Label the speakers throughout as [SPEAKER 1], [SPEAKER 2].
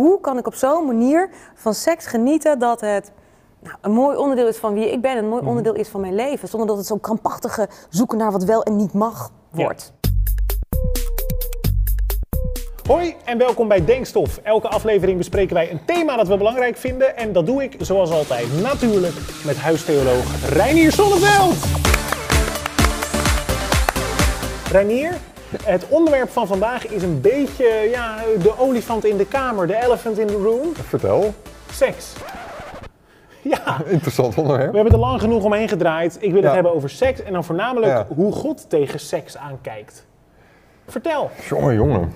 [SPEAKER 1] Hoe kan ik op zo'n manier van seks genieten dat het nou, een mooi onderdeel is van wie ik ben, een mooi onderdeel is van mijn leven, zonder dat het zo'n krampachtige zoeken naar wat wel en niet mag wordt.
[SPEAKER 2] Hoi en welkom bij Denkstof. Elke aflevering bespreken wij een thema dat we belangrijk vinden. En dat doe ik zoals altijd natuurlijk met huistheoloog Reinier Zonneveld. Reinier, het onderwerp van vandaag is een beetje ja, de olifant in de kamer, de elephant in the room.
[SPEAKER 3] Vertel.
[SPEAKER 2] Seks. Ja,
[SPEAKER 3] Interessant onderwerp.
[SPEAKER 2] we hebben er lang genoeg omheen gedraaid. Ik wil het hebben over seks en dan voornamelijk
[SPEAKER 3] Ja.
[SPEAKER 2] hoe God tegen seks aankijkt. Vertel.
[SPEAKER 3] Jongen, jongen.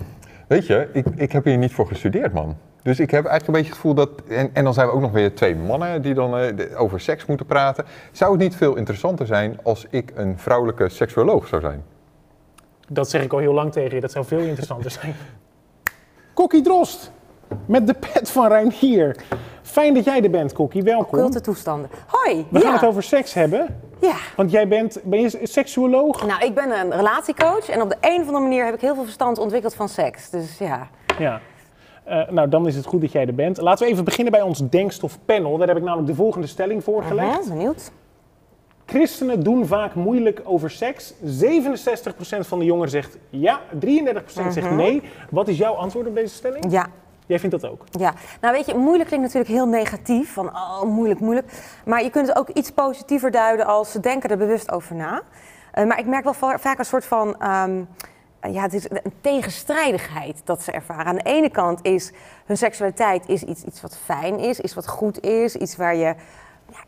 [SPEAKER 3] Weet je, ik, ik heb hier niet voor gestudeerd, man. Dus ik heb eigenlijk een beetje het gevoel dat... En, en dan zijn we ook nog weer twee mannen die dan eh, de- over seks moeten praten. Zou het niet veel interessanter zijn als ik een vrouwelijke seksuoloog zou zijn?
[SPEAKER 2] Dat zeg ik al heel lang tegen je, dat zou veel interessanter zijn. Kokkie Drost, met de pet van Reinier. Fijn dat jij er bent, Kokkie, welkom.
[SPEAKER 1] Culte toestanden. Hoi,
[SPEAKER 2] We
[SPEAKER 1] ja.
[SPEAKER 2] gaan het over seks hebben,
[SPEAKER 1] Ja.
[SPEAKER 2] want jij bent, ben je seksuoloog?
[SPEAKER 1] Nou, ik ben een relatiecoach en op de een of andere manier heb ik heel veel verstand ontwikkeld van seks. Dus ja.
[SPEAKER 2] Ja. Eh, nou, dan is het goed dat jij er bent. Laten we even beginnen bij ons denkstofpanel. Daar heb ik namelijk de volgende stelling voorgelegd.
[SPEAKER 1] Mhm, benieuwd.
[SPEAKER 2] Christenen doen vaak moeilijk over seks. 67% van de jongeren zegt ja, 33% zegt nee. Wat is jouw antwoord op deze stelling?
[SPEAKER 1] Ja.
[SPEAKER 2] Jij vindt dat ook?
[SPEAKER 1] Ja, nou weet je, moeilijk klinkt natuurlijk heel negatief, van oh, moeilijk, moeilijk. Maar je kunt het ook iets positiever duiden als ze denken er bewust over na. Eh, maar ik merk wel va- vaak een soort van, ehm, ja, het is een tegenstrijdigheid dat ze ervaren. Aan de ene kant is hun seksualiteit is iets, iets wat fijn is, iets wat goed is, iets waar je,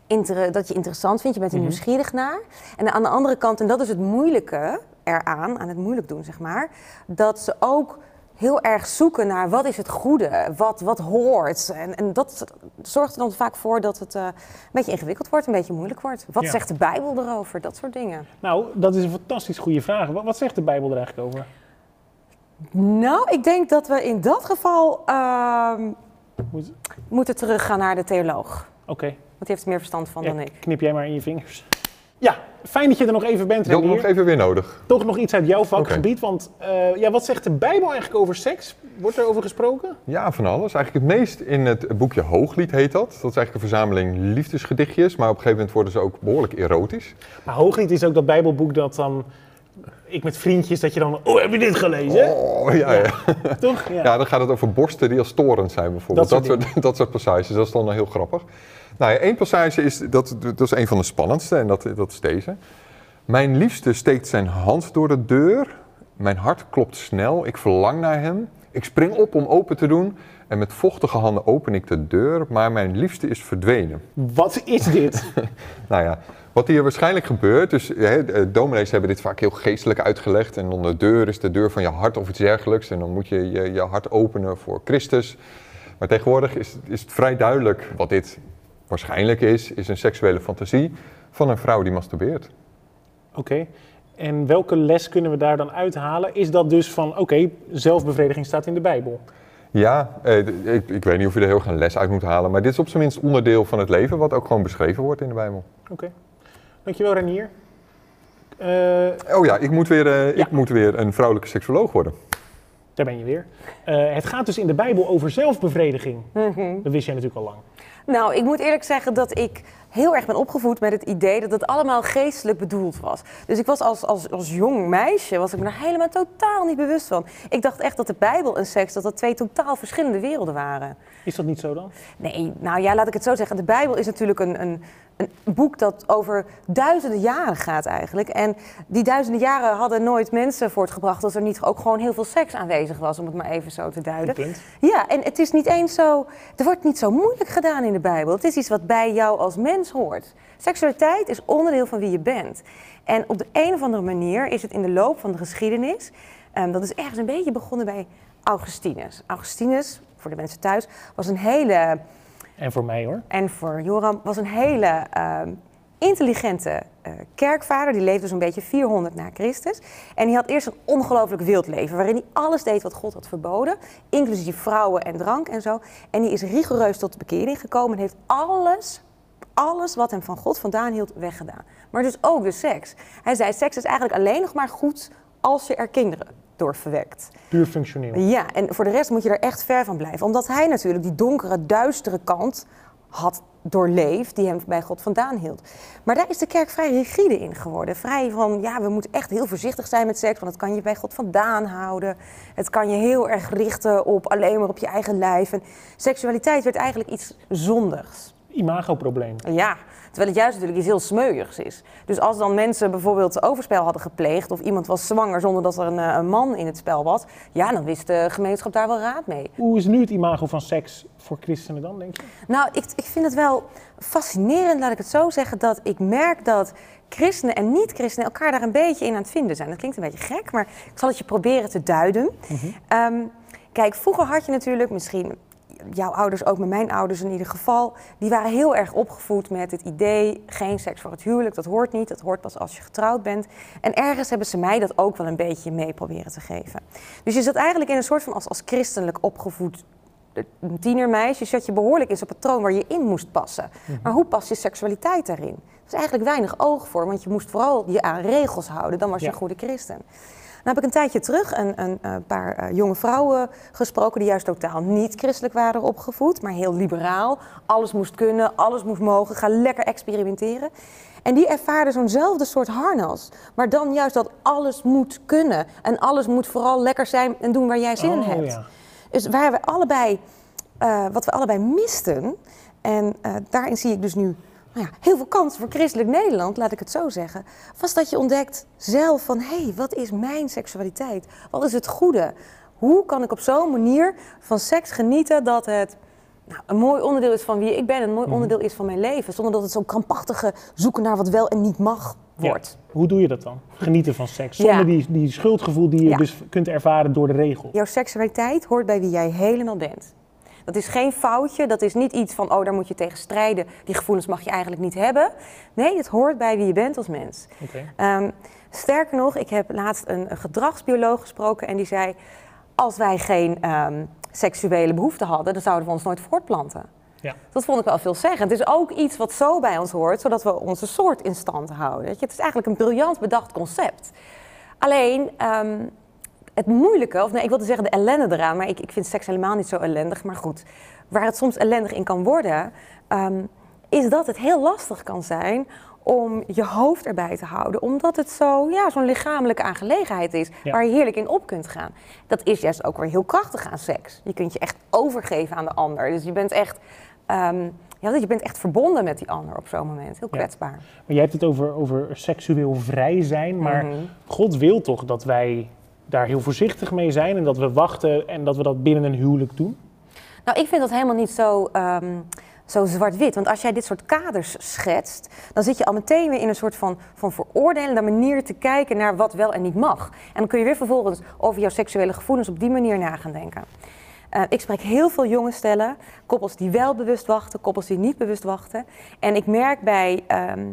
[SPEAKER 1] ja, dat je interessant vindt, je bent er nieuwsgierig naar. En aan de andere kant, en dat is het moeilijke eraan, aan het moeilijk doen zeg maar, dat ze ook heel erg zoeken naar wat is het goede, wat, wat hoort. En, en dat zorgt er dan vaak voor dat het eh, een beetje ingewikkeld wordt, een beetje moeilijk wordt. Wat
[SPEAKER 2] Ja.
[SPEAKER 1] zegt de Bijbel erover? Dat soort dingen.
[SPEAKER 2] Nou, dat is een fantastisch goede vraag. Wat, wat zegt de Bijbel er eigenlijk over?
[SPEAKER 1] Nou, ik denk dat we in dat geval ehm,
[SPEAKER 2] Moet-
[SPEAKER 1] moeten teruggaan naar de theoloog.
[SPEAKER 2] Oké,
[SPEAKER 1] Want die heeft er meer verstand van
[SPEAKER 2] Ja,
[SPEAKER 1] dan ik.
[SPEAKER 2] knip jij maar in je vingers. Ja, fijn dat je er nog even bent,
[SPEAKER 3] Dat
[SPEAKER 2] Renier.
[SPEAKER 3] nog even weer nodig.
[SPEAKER 2] Toch nog iets uit jouw vakgebied, want eh, ja, wat zegt de Bijbel eigenlijk over seks? Wordt er over gesproken?
[SPEAKER 3] Ja, van alles. Eigenlijk het meest in het boekje Hooglied heet dat. Dat is eigenlijk een verzameling liefdesgedichtjes. Maar op een gegeven moment worden ze ook behoorlijk erotisch.
[SPEAKER 2] Maar Hooglied is ook dat Bijbelboek dat dan... Ik met vriendjes, dat je dan... Oh, heb je dit gelezen?
[SPEAKER 3] Oh, ja, ja.
[SPEAKER 2] Toch? Ja.
[SPEAKER 3] Ja, dan gaat het over borsten die als torens zijn bijvoorbeeld.
[SPEAKER 2] Dat
[SPEAKER 3] Dat
[SPEAKER 2] soort
[SPEAKER 3] soort, dat soort, passages, dat is dan heel grappig. Nou ja, één passage is, dat, dat is een van de spannendste en dat, dat is deze. Mijn liefste steekt zijn hand door de deur. Mijn hart klopt snel, ik verlang naar hem. Ik spring op om open te doen en met vochtige handen open ik de deur, maar mijn liefste is verdwenen.
[SPEAKER 2] Wat is dit?
[SPEAKER 3] Nou ja, wat hier waarschijnlijk gebeurt, dus hè, dominees hebben dit vaak heel geestelijk uitgelegd. En dan de deur is de deur van je hart of iets dergelijks. En dan moet je je, je hart openen voor Christus. Maar tegenwoordig is, is het vrij duidelijk wat dit waarschijnlijk is. Is een seksuele fantasie van een vrouw die masturbeert.
[SPEAKER 2] Oké. En welke les kunnen we daar dan uithalen? Is dat dus van, oké, zelfbevrediging staat in de Bijbel.
[SPEAKER 3] Ja, eh, ik, ik weet niet of je er heel erg een les uit moet halen. Maar dit is op zijn minst onderdeel van het leven wat ook gewoon beschreven wordt in de Bijbel.
[SPEAKER 2] Oké. Dankjewel, Renier. Eh,
[SPEAKER 3] Oh ja, ik moet weer, eh,
[SPEAKER 2] Ja.
[SPEAKER 3] ik moet weer een vrouwelijke seksuoloog worden.
[SPEAKER 2] daar ben je weer. Eh, het gaat dus in de Bijbel over zelfbevrediging. Dat wist jij natuurlijk al lang.
[SPEAKER 1] Nou, ik moet eerlijk zeggen dat ik heel erg ben opgevoed met het idee dat het allemaal geestelijk bedoeld was. Dus ik was als, als, als jong meisje, was ik me daar helemaal totaal niet bewust van. Ik dacht echt dat de Bijbel en seks, dat dat twee totaal verschillende werelden waren.
[SPEAKER 2] Is dat niet zo dan?
[SPEAKER 1] Nee, nou ja, laat ik het zo zeggen. De Bijbel is natuurlijk een, een, een boek dat over duizenden jaren gaat eigenlijk. En die duizenden jaren hadden nooit mensen voortgebracht als er niet ook gewoon heel veel seks aanwezig was, om het maar even zo te duiden. Ja, en het is niet eens zo. Er wordt niet zo moeilijk gedaan in de Bijbel. Het is iets wat bij jou als mens hoort. Seksualiteit is onderdeel van wie je bent. En op de een of andere manier is het in de loop van de geschiedenis. ehm, dat is ergens een beetje begonnen bij Augustinus. Augustinus, voor de mensen thuis, was een hele.
[SPEAKER 2] En voor mij hoor.
[SPEAKER 1] En voor Joram was een hele ehm, intelligente eh, kerkvader. Die leefde zo'n beetje 400 na Christus. En die had eerst een ongelooflijk wild leven. Waarin hij alles deed wat God had verboden. Inclusief vrouwen en drank en zo. En die is rigoureus tot de bekering gekomen. En heeft alles, alles wat hem van God vandaan hield, weggedaan. Maar dus ook de seks. Hij zei, seks is eigenlijk alleen nog maar goed als je er kinderen doorverwekt.
[SPEAKER 2] Puur functioneel.
[SPEAKER 1] Ja, en voor de rest moet je er echt ver van blijven. Omdat hij natuurlijk die donkere, duistere kant had doorleefd die hem bij God vandaan hield. Maar daar is de kerk vrij rigide in geworden. Vrij van, ja, we moeten echt heel voorzichtig zijn met seks, want het kan je bij God vandaan houden. Het kan je heel erg richten op alleen maar op je eigen lijf. En seksualiteit werd eigenlijk iets zondigs.
[SPEAKER 2] Imagoprobleem.
[SPEAKER 1] Ja, terwijl het juist natuurlijk iets heel smeuigs is. Dus als dan mensen bijvoorbeeld overspel hadden gepleegd of iemand was zwanger zonder dat er een, eh, een man in het spel was, ja, dan wist de gemeenschap daar wel raad mee.
[SPEAKER 2] Hoe is nu het imago van seks voor christenen dan, denk je?
[SPEAKER 1] Nou, ik, ik vind het wel fascinerend, laat ik het zo zeggen, dat ik merk dat christenen en niet-christenen elkaar daar een beetje in aan het vinden zijn. Dat klinkt een beetje gek, maar ik zal het je proberen te duiden. Ehm, kijk, vroeger had je natuurlijk misschien jouw ouders, ook met mijn ouders in ieder geval, die waren heel erg opgevoed met het idee: geen seks voor het huwelijk, dat hoort niet, dat hoort pas als je getrouwd bent. En ergens hebben ze mij dat ook wel een beetje mee proberen te geven. Dus je zat eigenlijk in een soort van als, als christelijk opgevoed een tienermeisje, zat je behoorlijk in zo'n patroon waar je in moest passen. Maar hoe pas je seksualiteit daarin? Er is eigenlijk weinig oog voor, want je moest vooral je aan regels houden, dan was je
[SPEAKER 2] Ja.
[SPEAKER 1] een goede christen. Nou heb ik een tijdje terug een, een, eh, paar eh, jonge vrouwen gesproken die juist totaal niet christelijk waren opgevoed, maar heel liberaal. Alles moest kunnen, alles moest mogen, ga lekker experimenteren. En die ervaarden zo'nzelfde soort harnas, maar dan juist dat alles moet kunnen. En alles moet vooral lekker zijn en doen waar jij zin in
[SPEAKER 2] Oh,
[SPEAKER 1] hebt.
[SPEAKER 2] ja.
[SPEAKER 1] Dus waar we allebei, eh, wat we allebei misten, en daarin zie ik dus nu nou ja, heel veel kansen voor christelijk Nederland, laat ik het zo zeggen, was dat je ontdekt zelf van hé, hey, wat is mijn seksualiteit? Wat is het goede? Hoe kan ik op zo'n manier van seks genieten dat het nou, een mooi onderdeel is van wie ik ben, en een mooi onderdeel is van mijn leven, zonder dat het zo'n krampachtige zoeken naar wat wel en niet mag
[SPEAKER 2] Ja.
[SPEAKER 1] wordt.
[SPEAKER 2] Hoe doe je dat dan? Genieten van seks. Zonder
[SPEAKER 1] Ja.
[SPEAKER 2] die, die schuldgevoel die je
[SPEAKER 1] Ja.
[SPEAKER 2] dus kunt ervaren door de regels.
[SPEAKER 1] Jouw seksualiteit hoort bij wie jij helemaal bent. Dat is geen foutje, dat is niet iets van, oh, daar moet je tegen strijden. Die gevoelens mag je eigenlijk niet hebben. Nee, het hoort bij wie je bent als mens. Ehm, sterker nog, ik heb laatst een, een gedragsbioloog gesproken en die zei: Als wij geen ehm, seksuele behoeften hadden, dan zouden we ons nooit voortplanten.
[SPEAKER 2] Ja.
[SPEAKER 1] Dat vond ik wel veel zeggen. Het is ook iets wat zo bij ons hoort, zodat we onze soort in stand houden. Het is eigenlijk een briljant bedacht concept. Alleen, ehm, het moeilijke, of nee, ik wilde zeggen de ellende eraan, maar ik, ik vind seks helemaal niet zo ellendig. Maar goed, waar het soms ellendig in kan worden, ehm, is dat het heel lastig kan zijn om je hoofd erbij te houden. Omdat het zo, ja, zo'n lichamelijke aangelegenheid is
[SPEAKER 2] Ja.
[SPEAKER 1] waar je heerlijk in op kunt gaan. Dat is juist ook weer heel krachtig aan seks. Je kunt je echt overgeven aan de ander. Dus je bent echt, ehm, ja, je bent echt verbonden met die ander op zo'n moment. Heel
[SPEAKER 2] Ja.
[SPEAKER 1] kwetsbaar.
[SPEAKER 2] Maar jij hebt het over, over seksueel vrij zijn. Maar
[SPEAKER 1] Mhm.
[SPEAKER 2] God wil toch dat wij daar heel voorzichtig mee zijn. En dat we wachten en dat we dat binnen een huwelijk doen.
[SPEAKER 1] Nou, ik vind dat helemaal niet zo, ehm, zo zwart-wit. Want als jij dit soort kaders schetst, dan zit je al meteen weer in een soort van, van veroordelende manier te kijken naar wat wel en niet mag. En dan kun je weer vervolgens over jouw seksuele gevoelens op die manier na gaan denken. Eh, ik spreek heel veel jonge stellen, koppels die wel bewust wachten, koppels die niet bewust wachten. En ik merk bij, ehm,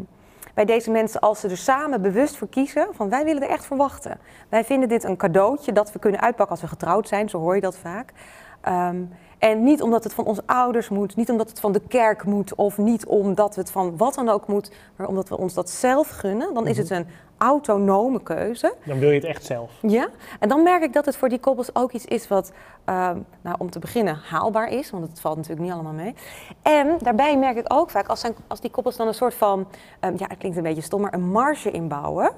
[SPEAKER 1] bij deze mensen, als ze er samen bewust voor kiezen, van wij willen er echt voor wachten. Wij vinden dit een cadeautje dat we kunnen uitpakken als we getrouwd zijn, zo hoor je dat vaak. Ehm, en niet omdat het van onze ouders moet, niet omdat het van de kerk moet, of niet omdat het van wat dan ook moet, maar omdat we ons dat zelf gunnen. Dan is het een autonome keuze.
[SPEAKER 2] Dan wil je het echt zelf.
[SPEAKER 1] Ja, en dan merk ik dat het voor die koppels ook iets is wat, ehm, nou, om te beginnen, haalbaar is. Want het valt natuurlijk niet allemaal mee. En daarbij merk ik ook vaak, als, zijn, als die koppels dan een soort van, ehm, ja, het klinkt een beetje stom, maar een marge inbouwen.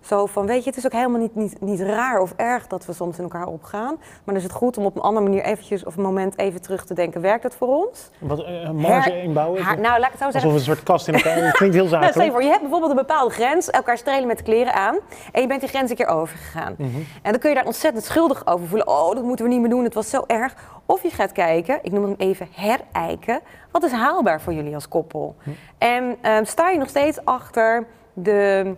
[SPEAKER 1] Zo van, weet je, het is ook helemaal niet, niet, niet raar of erg dat we soms in elkaar opgaan. Maar dan is het goed om op een andere manier eventjes of een moment even terug te denken, werkt dat voor ons?
[SPEAKER 2] Wat, eh, een marge
[SPEAKER 1] Her-
[SPEAKER 2] inbouwen?
[SPEAKER 1] haar- nou, laat ik het zo zeggen.
[SPEAKER 2] Alsof een soort kast in elkaar. Het klinkt heel
[SPEAKER 1] Nou,
[SPEAKER 2] zakelijk.
[SPEAKER 1] voor, je hebt bijvoorbeeld een bepaalde grens, elkaar strelen met kleren aan. En je bent die grens een keer overgegaan.
[SPEAKER 2] Mhm.
[SPEAKER 1] En dan kun je daar ontzettend schuldig over voelen. Oh, dat moeten we niet meer doen, het was zo erg. Of je gaat kijken, ik noem hem even herijken. Wat is haalbaar voor jullie als koppel?
[SPEAKER 2] Hm.
[SPEAKER 1] En ehm, sta je nog steeds achter de,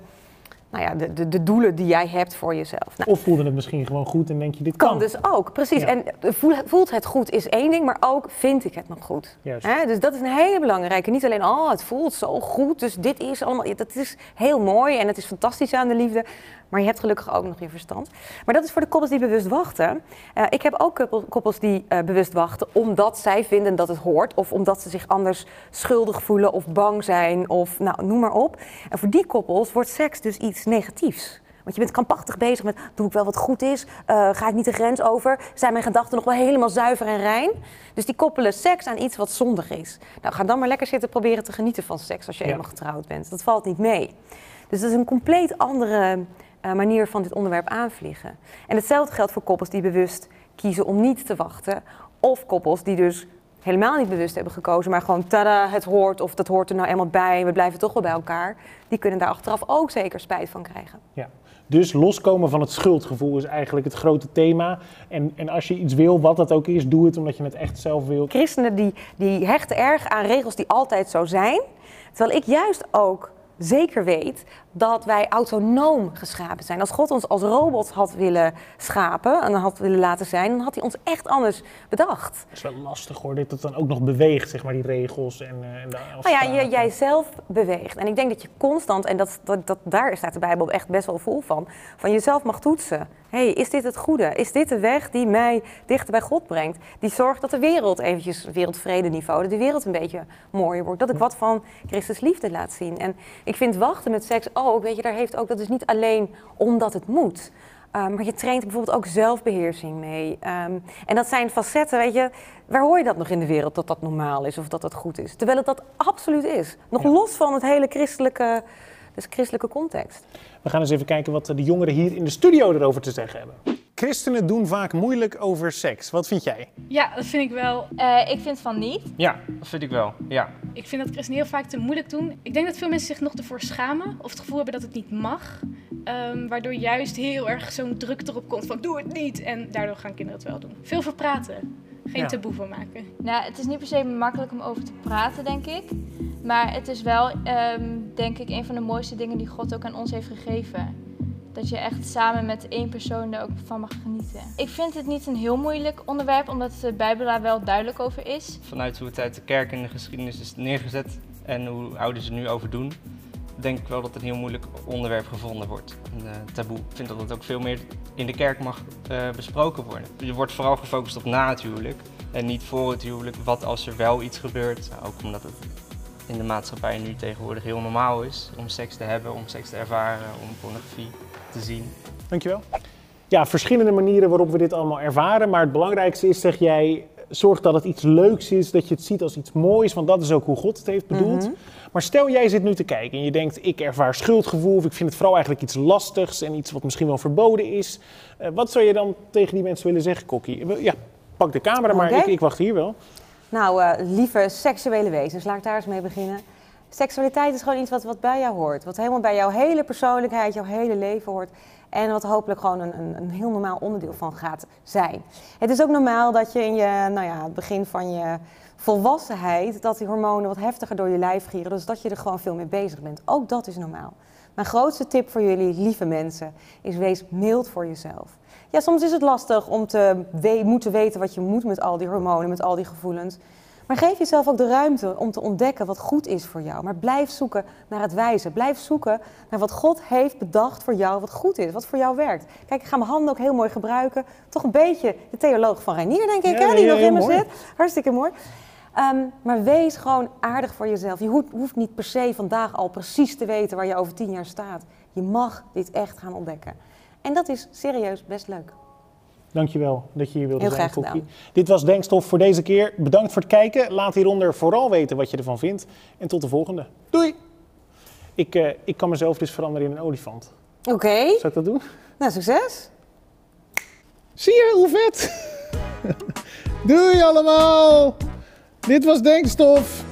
[SPEAKER 1] nou ja, de, de, de doelen die jij hebt voor jezelf? Nou,
[SPEAKER 2] Of voelde het misschien gewoon goed en denk je, dit kan.
[SPEAKER 1] kan dus ook, precies.
[SPEAKER 2] Ja.
[SPEAKER 1] En voel- voelt het goed is één ding, maar ook vind ik het nog goed.
[SPEAKER 2] Juist.
[SPEAKER 1] Hè, dus dat is een hele belangrijke. Niet alleen, oh, het voelt zo goed, dus dit is allemaal, dat is heel mooi en het is fantastisch aan de liefde. Maar je hebt gelukkig ook nog je verstand. Maar dat is voor de koppels die bewust wachten. Eh, ik heb ook koppel- koppels die eh, bewust wachten omdat zij vinden dat het hoort. Of omdat ze zich anders schuldig voelen of bang zijn of nou, noem maar op. En voor die koppels wordt seks dus iets negatiefs. Want je bent krampachtig bezig met, doe ik wel wat goed is? Eh, ga ik niet de grens over? Zijn mijn gedachten nog wel helemaal zuiver en rein? Dus die koppelen seks aan iets wat zondig is. Nou, ga dan maar lekker zitten proberen te genieten van seks als je
[SPEAKER 2] Ja.
[SPEAKER 1] eenmaal getrouwd bent. Dat valt niet mee. Dus dat is een compleet andere manier van dit onderwerp aanvliegen. En hetzelfde geldt voor koppels die bewust kiezen om niet te wachten. Of koppels die dus helemaal niet bewust hebben gekozen, maar gewoon tada, het hoort of dat hoort er nou eenmaal bij, we blijven toch wel bij elkaar. Die kunnen daar achteraf ook zeker spijt van krijgen.
[SPEAKER 2] Ja. Dus loskomen van het schuldgevoel is eigenlijk het grote thema. En, en als je iets wil, wat dat ook is, doe het omdat je het echt zelf wilt.
[SPEAKER 1] Christenen die, die hechten erg aan regels die altijd zo zijn. Terwijl ik juist ook zeker weet dat wij autonoom geschapen zijn. Als God ons als robots had willen schapen en had willen laten zijn, dan had hij ons echt anders bedacht.
[SPEAKER 2] Het is wel lastig hoor, dat het dan ook nog beweegt, zeg maar, die regels en, eh, en de
[SPEAKER 1] Nou ja, je, jij zelf beweegt. En ik denk dat je constant, en dat, dat, dat, daar staat de Bijbel echt best wel vol van, van jezelf mag toetsen. Hey, is dit het goede? Is dit de weg die mij dichter bij God brengt? Die zorgt dat de wereld eventjes, wereldvrede niveau, dat de wereld een beetje mooier wordt. Dat ik wat van Christus liefde laat zien. En ik vind wachten met seks ook, weet je, daar heeft ook, dat is niet alleen omdat het moet. Um, maar je traint bijvoorbeeld ook zelfbeheersing mee. Um, en dat zijn facetten, weet je, waar hoor je dat nog in de wereld dat dat normaal is of dat dat goed is? Terwijl het dat absoluut is. Nog
[SPEAKER 2] Ja.
[SPEAKER 1] los van het hele christelijke, dus christelijke context.
[SPEAKER 2] We gaan eens even kijken wat de jongeren hier in de studio erover te zeggen hebben. Christenen doen vaak moeilijk over seks. Wat vind jij?
[SPEAKER 4] Ja, dat vind ik wel.
[SPEAKER 5] Eh, ik vind van niet.
[SPEAKER 6] Ja, dat vind ik wel. Ja.
[SPEAKER 4] Ik vind dat christenen heel vaak te moeilijk doen. Ik denk dat veel mensen zich nog ervoor schamen of het gevoel hebben dat het niet mag. Ehm, waardoor juist heel erg zo'n druk erop komt van doe het niet. En daardoor gaan kinderen het wel doen. Veel voor praten. Geen
[SPEAKER 2] Ja.
[SPEAKER 4] taboe van maken.
[SPEAKER 5] Nou, het is niet per se makkelijk om over te praten, denk ik. Maar het is wel, ehm, denk ik, een van de mooiste dingen die God ook aan ons heeft gegeven. Dat je echt samen met één persoon er ook van mag genieten. Ik vind het niet een heel moeilijk onderwerp, omdat de Bijbel daar wel duidelijk over is.
[SPEAKER 6] Vanuit hoe het uit de kerk in de geschiedenis is neergezet en hoe ouders er nu over doen, denk ik wel dat het een heel moeilijk onderwerp gevonden wordt. Een eh, taboe. Ik vind dat het ook veel meer in de kerk mag eh, besproken worden. Je wordt vooral gefocust op na het huwelijk en niet voor het huwelijk. Wat als er wel iets gebeurt, ook omdat het in de maatschappij nu tegenwoordig heel normaal is om seks te hebben, om seks te ervaren, om pornografie te zien.
[SPEAKER 2] Dankjewel. Ja, verschillende manieren waarop we dit allemaal ervaren. Maar het belangrijkste is, zeg jij, zorg dat het iets leuks is, dat je het ziet als iets moois, want dat is ook hoe God het heeft bedoeld.
[SPEAKER 1] Mhm.
[SPEAKER 2] Maar stel jij zit nu te kijken en je denkt, ik ervaar schuldgevoel of ik vind het vooral eigenlijk iets lastigs en iets wat misschien wel verboden is. Eh, wat zou je dan tegen die mensen willen zeggen, Kokkie? Ja, pak de camera, maar ik, ik wacht hier wel.
[SPEAKER 1] Nou, eh, lieve seksuele wezens, laat ik daar eens mee beginnen. Seksualiteit is gewoon iets wat, bij jou hoort. Wat helemaal bij jouw hele persoonlijkheid, jouw hele leven hoort. En wat hopelijk gewoon een, een, een heel normaal onderdeel van gaat zijn. Het is ook normaal dat je in je, nou ja, het begin van je volwassenheid, dat die hormonen wat heftiger door je lijf gieren. Dus dat je er gewoon veel mee bezig bent. Ook dat is normaal. Mijn grootste tip voor jullie, lieve mensen, is wees mild voor jezelf. Ja, soms is het lastig om te we- moeten weten wat je moet met al die hormonen, met al die gevoelens. Maar geef jezelf ook de ruimte om te ontdekken wat goed is voor jou. Maar blijf zoeken naar het wijze. Blijf zoeken naar wat God heeft bedacht voor jou, wat goed is, wat voor jou werkt. Kijk, ik ga mijn handen ook heel mooi gebruiken. Toch een beetje de theoloog van Reinier, denk ik,
[SPEAKER 2] Ja,
[SPEAKER 1] hè, die
[SPEAKER 2] ja,
[SPEAKER 1] nog in me
[SPEAKER 2] mooi.
[SPEAKER 1] zit. Hartstikke mooi. Ehm, maar wees gewoon aardig voor jezelf. Je hoeft niet per se vandaag al precies te weten waar je over tien jaar staat. Je mag dit echt gaan ontdekken. En dat is serieus best leuk.
[SPEAKER 2] Dankjewel dat je hier wilde
[SPEAKER 1] Heel
[SPEAKER 2] zijn,
[SPEAKER 1] graag.
[SPEAKER 2] Dit was Denkstof voor deze keer. Bedankt voor het kijken. Laat hieronder vooral weten wat je ervan vindt. En tot de volgende. Doei! Ik, eh, ik kan mezelf dus veranderen in een olifant.
[SPEAKER 1] Oké,
[SPEAKER 2] Zou ik dat doen?
[SPEAKER 1] nou succes.
[SPEAKER 2] Zie je hoe vet? Doei allemaal! Dit was Denkstof.